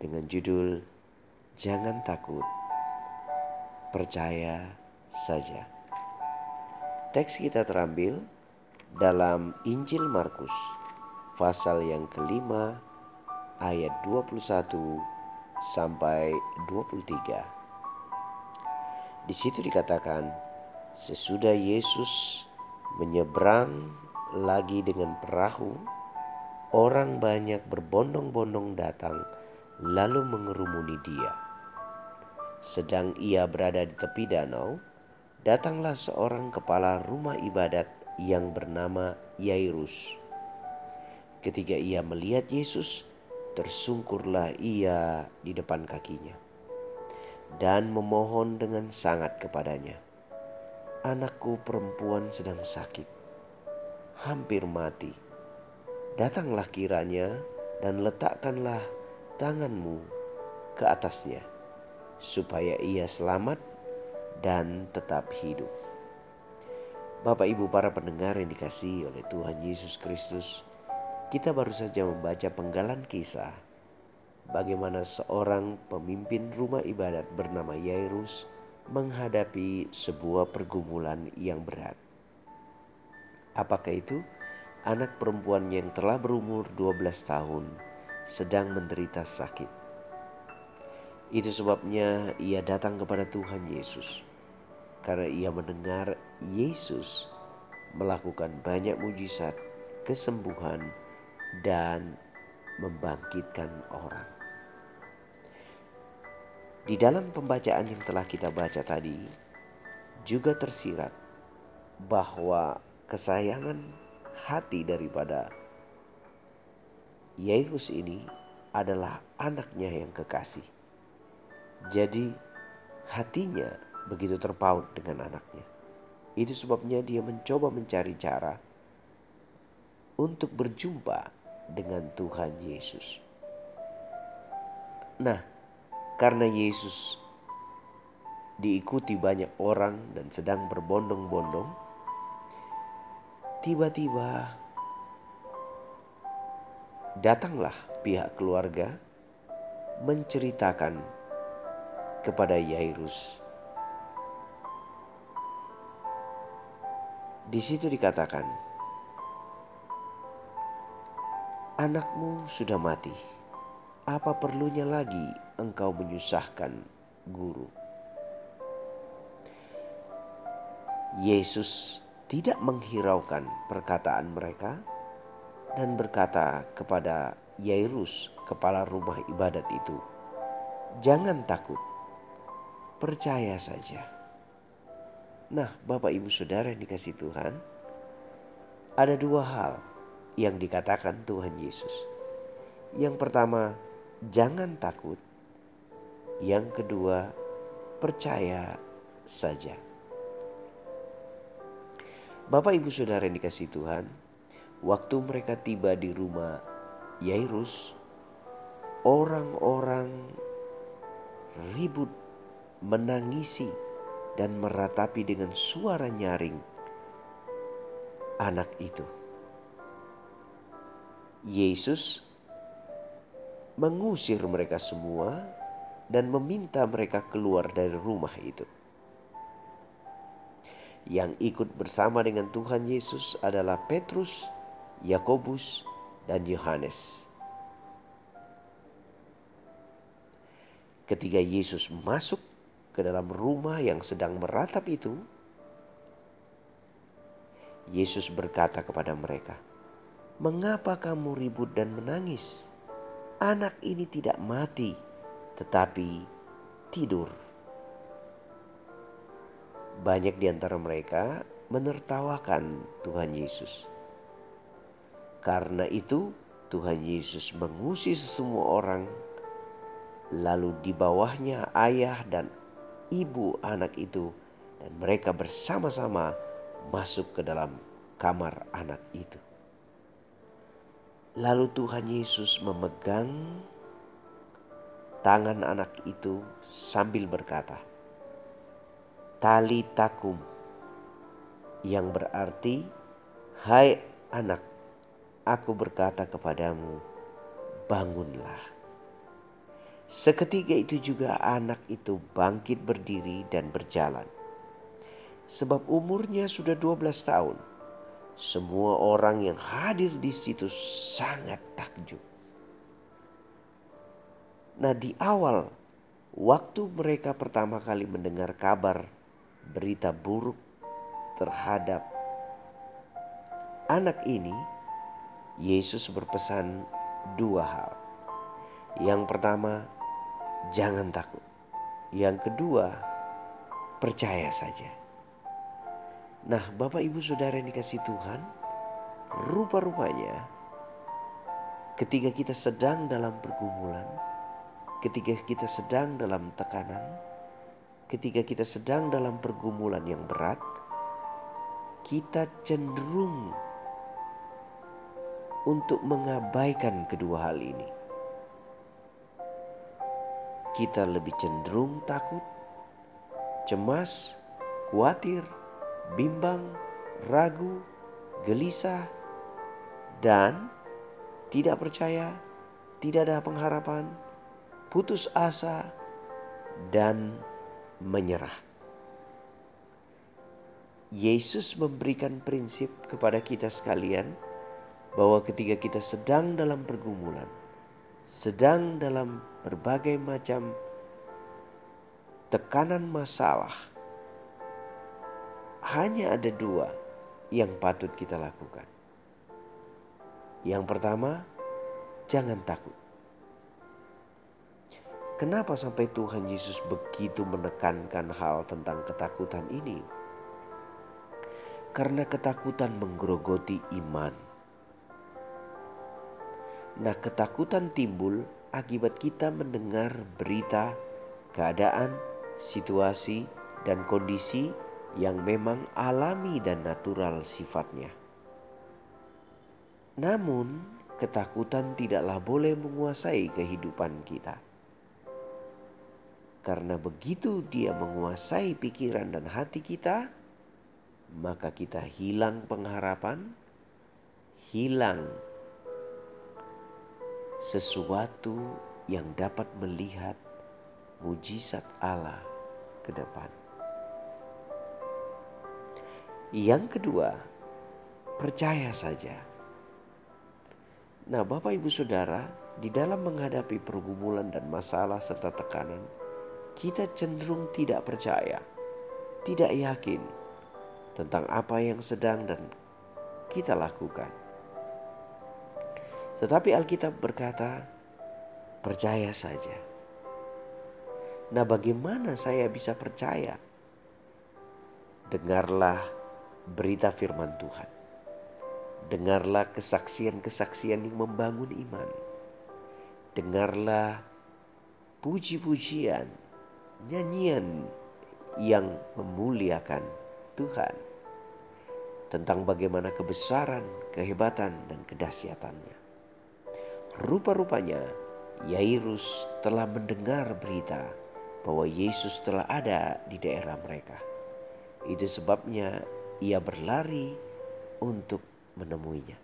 dengan judul Jangan Takut, Percaya Saja. Teks kita terambil dalam Injil Markus pasal yang kelima ayat 21 sampai 23. Di situ dikatakan, sesudah Yesus menyeberang lagi dengan perahu, orang banyak berbondong-bondong datang lalu mengerumuni dia. Sedang ia berada di tepi danau, datanglah seorang kepala rumah ibadat yang bernama Yairus. Ketika ia melihat Yesus, tersungkurlah ia di depan kakinya dan memohon dengan sangat kepadanya. Anakku perempuan sedang sakit, hampir mati. Datanglah kiranya dan letakkanlah tanganmu ke atasnya, supaya ia selamat dan tetap hidup. Bapak, ibu, para pendengar yang dikasihi oleh Tuhan Yesus Kristus, kita baru saja membaca penggalan kisah bagaimana seorang pemimpin rumah ibadat bernama Yairus menghadapi sebuah pergumulan yang berat. Apakah itu? Anak perempuan yang telah berumur 12 tahun sedang menderita sakit. Itu sebabnya ia datang kepada Tuhan Yesus, karena ia mendengar Yesus melakukan banyak mujizat, kesembuhan, dan membangkitkan orang. Di dalam pembacaan yang telah kita baca tadi, juga tersirat bahwa kesayangan hati daripada Yairus ini adalah anaknya yang kekasih. Jadi hatinya begitu terpaut dengan anaknya. Itu sebabnya dia mencoba mencari cara untuk berjumpa dengan Tuhan Yesus. Nah, karena Yesus diikuti banyak orang dan sedang berbondong-bondong, tiba-tiba Datanglah pihak keluarga menceritakan kepada Yairus. Di situ dikatakan, "Anakmu sudah mati. Apa perlunya lagi engkau menyusahkan guru?" Yesus tidak menghiraukan perkataan mereka dan berkata kepada Yairus, kepala rumah ibadat itu, "Jangan takut, percaya saja." Nah, Bapak Ibu Saudara yang dikasih Tuhan, ada dua hal yang dikatakan Tuhan Yesus. Yang pertama, jangan takut. Yang kedua, percaya saja. Bapak Ibu Saudara yang dikasih Tuhan, Waktu mereka tiba di rumah Yairus, orang-orang ribut menangisi dan meratapi dengan suara nyaring anak itu. Yesus mengusir mereka semua dan meminta mereka keluar dari rumah itu. Yang ikut bersama dengan Tuhan Yesus adalah Petrus, Yakobus, dan Yohanes. Ketika Yesus masuk ke dalam rumah yang sedang meratap itu, Yesus berkata kepada mereka, "Mengapa kamu ribut dan menangis? Anak ini tidak mati, tetapi tidur." Banyak di antara mereka menertawakan Tuhan Yesus. Karena itu Tuhan Yesus mengusir semua orang Lalu di bawahnya ayah dan ibu anak itu dan mereka bersama-sama masuk ke dalam kamar anak itu. Lalu Tuhan Yesus memegang tangan anak itu sambil berkata, "Tali takum," yang berarti, "Hai anak, aku berkata kepadamu, bangunlah." Seketika itu juga anak itu bangkit berdiri dan berjalan. Sebab umurnya sudah 12 tahun. Semua orang yang hadir di situ sangat takjub. Nah di awal waktu mereka pertama kali mendengar kabar berita buruk terhadap anak ini, Yesus berpesan dua hal. Yang pertama, jangan takut. Yang kedua, percaya saja. Nah, Bapak Ibu Saudara yang dikasih Tuhan, rupa-rupanya ketika kita sedang dalam pergumulan, ketika kita sedang dalam tekanan, ketika kita sedang dalam pergumulan yang berat, kita cenderung untuk mengabaikan kedua hal ini kita lebih cenderung takut, cemas, khawatir, bimbang, ragu, gelisah, dan tidak percaya, tidak ada pengharapan, putus asa, dan menyerah. Yesus memberikan prinsip kepada kita sekalian bahwa ketika kita sedang dalam pergumulan, sedang dalam berbagai macam tekanan masalah, hanya ada dua yang patut kita lakukan. Yang pertama, jangan takut. Kenapa sampai Tuhan Yesus begitu menekankan hal tentang ketakutan ini? Karena ketakutan menggerogoti iman Nah, ketakutan timbul akibat kita mendengar berita, keadaan, situasi, dan kondisi yang memang alami dan natural sifatnya. Namun, ketakutan tidaklah boleh menguasai kehidupan kita. Karena begitu dia menguasai pikiran dan hati kita, maka kita hilang pengharapan, hilang sesuatu yang dapat melihat mujizat Allah ke depan. Yang kedua, percaya saja. Nah, Bapak Ibu Saudara, di dalam menghadapi pergumulan dan masalah serta tekanan, kita cenderung tidak percaya, tidak yakin tentang apa yang sedang dan kita lakukan. Tetapi Alkitab berkata, percaya saja. Nah, bagaimana saya bisa percaya? Dengarlah berita firman Tuhan. Dengarlah kesaksian-kesaksian yang membangun iman. Dengarlah puji-pujian, nyanyian yang memuliakan Tuhan tentang bagaimana kebesaran, kehebatan, dan kedahsyatannya. Rupa-rupanya Yairus telah mendengar berita bahwa Yesus telah ada di daerah mereka. Itu sebabnya ia berlari untuk menemuinya.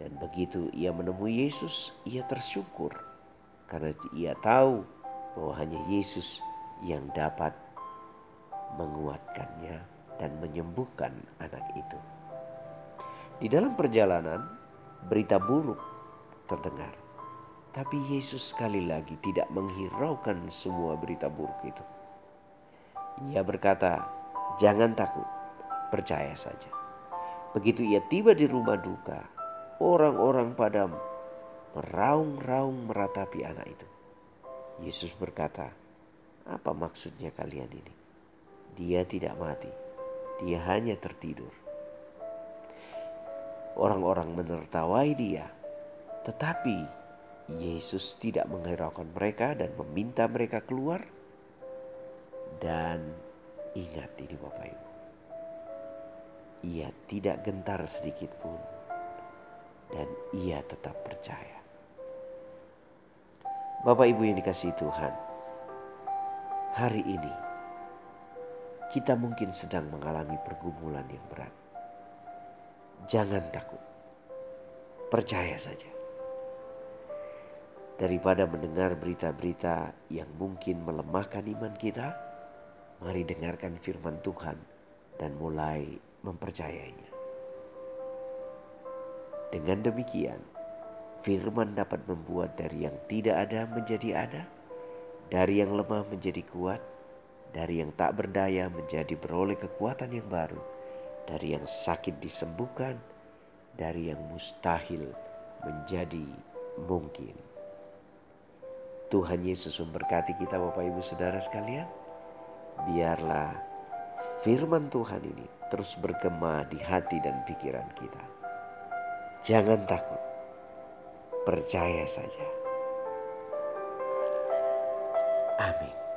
Dan begitu ia menemui Yesus, ia tersyukur karena ia tahu bahwa hanya Yesus yang dapat menguatkannya dan menyembuhkan anak itu. Di dalam perjalanan, berita buruk terdengar. Tapi Yesus sekali lagi tidak menghiraukan semua berita buruk itu. Ia berkata, "Jangan takut, percaya saja." Begitu ia tiba di rumah duka, orang-orang pada meraung-raung meratapi anak itu. Yesus berkata, "Apa maksudnya kalian ini? Dia tidak mati, dia hanya tertidur." Orang-orang menertawai dia, tetapi Yesus tidak menghiraukan mereka dan meminta mereka keluar. Dan ingat ini Bapak Ibu. Ia tidak gentar sedikit pun. Dan ia tetap percaya. Bapak Ibu yang dikasih Tuhan. Hari ini kita mungkin sedang mengalami pergumulan yang berat. Jangan takut. Percaya saja daripada mendengar berita-berita yang mungkin melemahkan iman kita, mari dengarkan firman Tuhan dan mulai mempercayainya. Dengan demikian, firman dapat membuat dari yang tidak ada menjadi ada, dari yang lemah menjadi kuat, dari yang tak berdaya menjadi beroleh kekuatan yang baru, dari yang sakit disembuhkan, dari yang mustahil menjadi mungkin. Tuhan Yesus memberkati kita Bapak Ibu Saudara sekalian. Biarlah firman Tuhan ini terus bergema di hati dan pikiran kita. Jangan takut, percaya saja. Amin.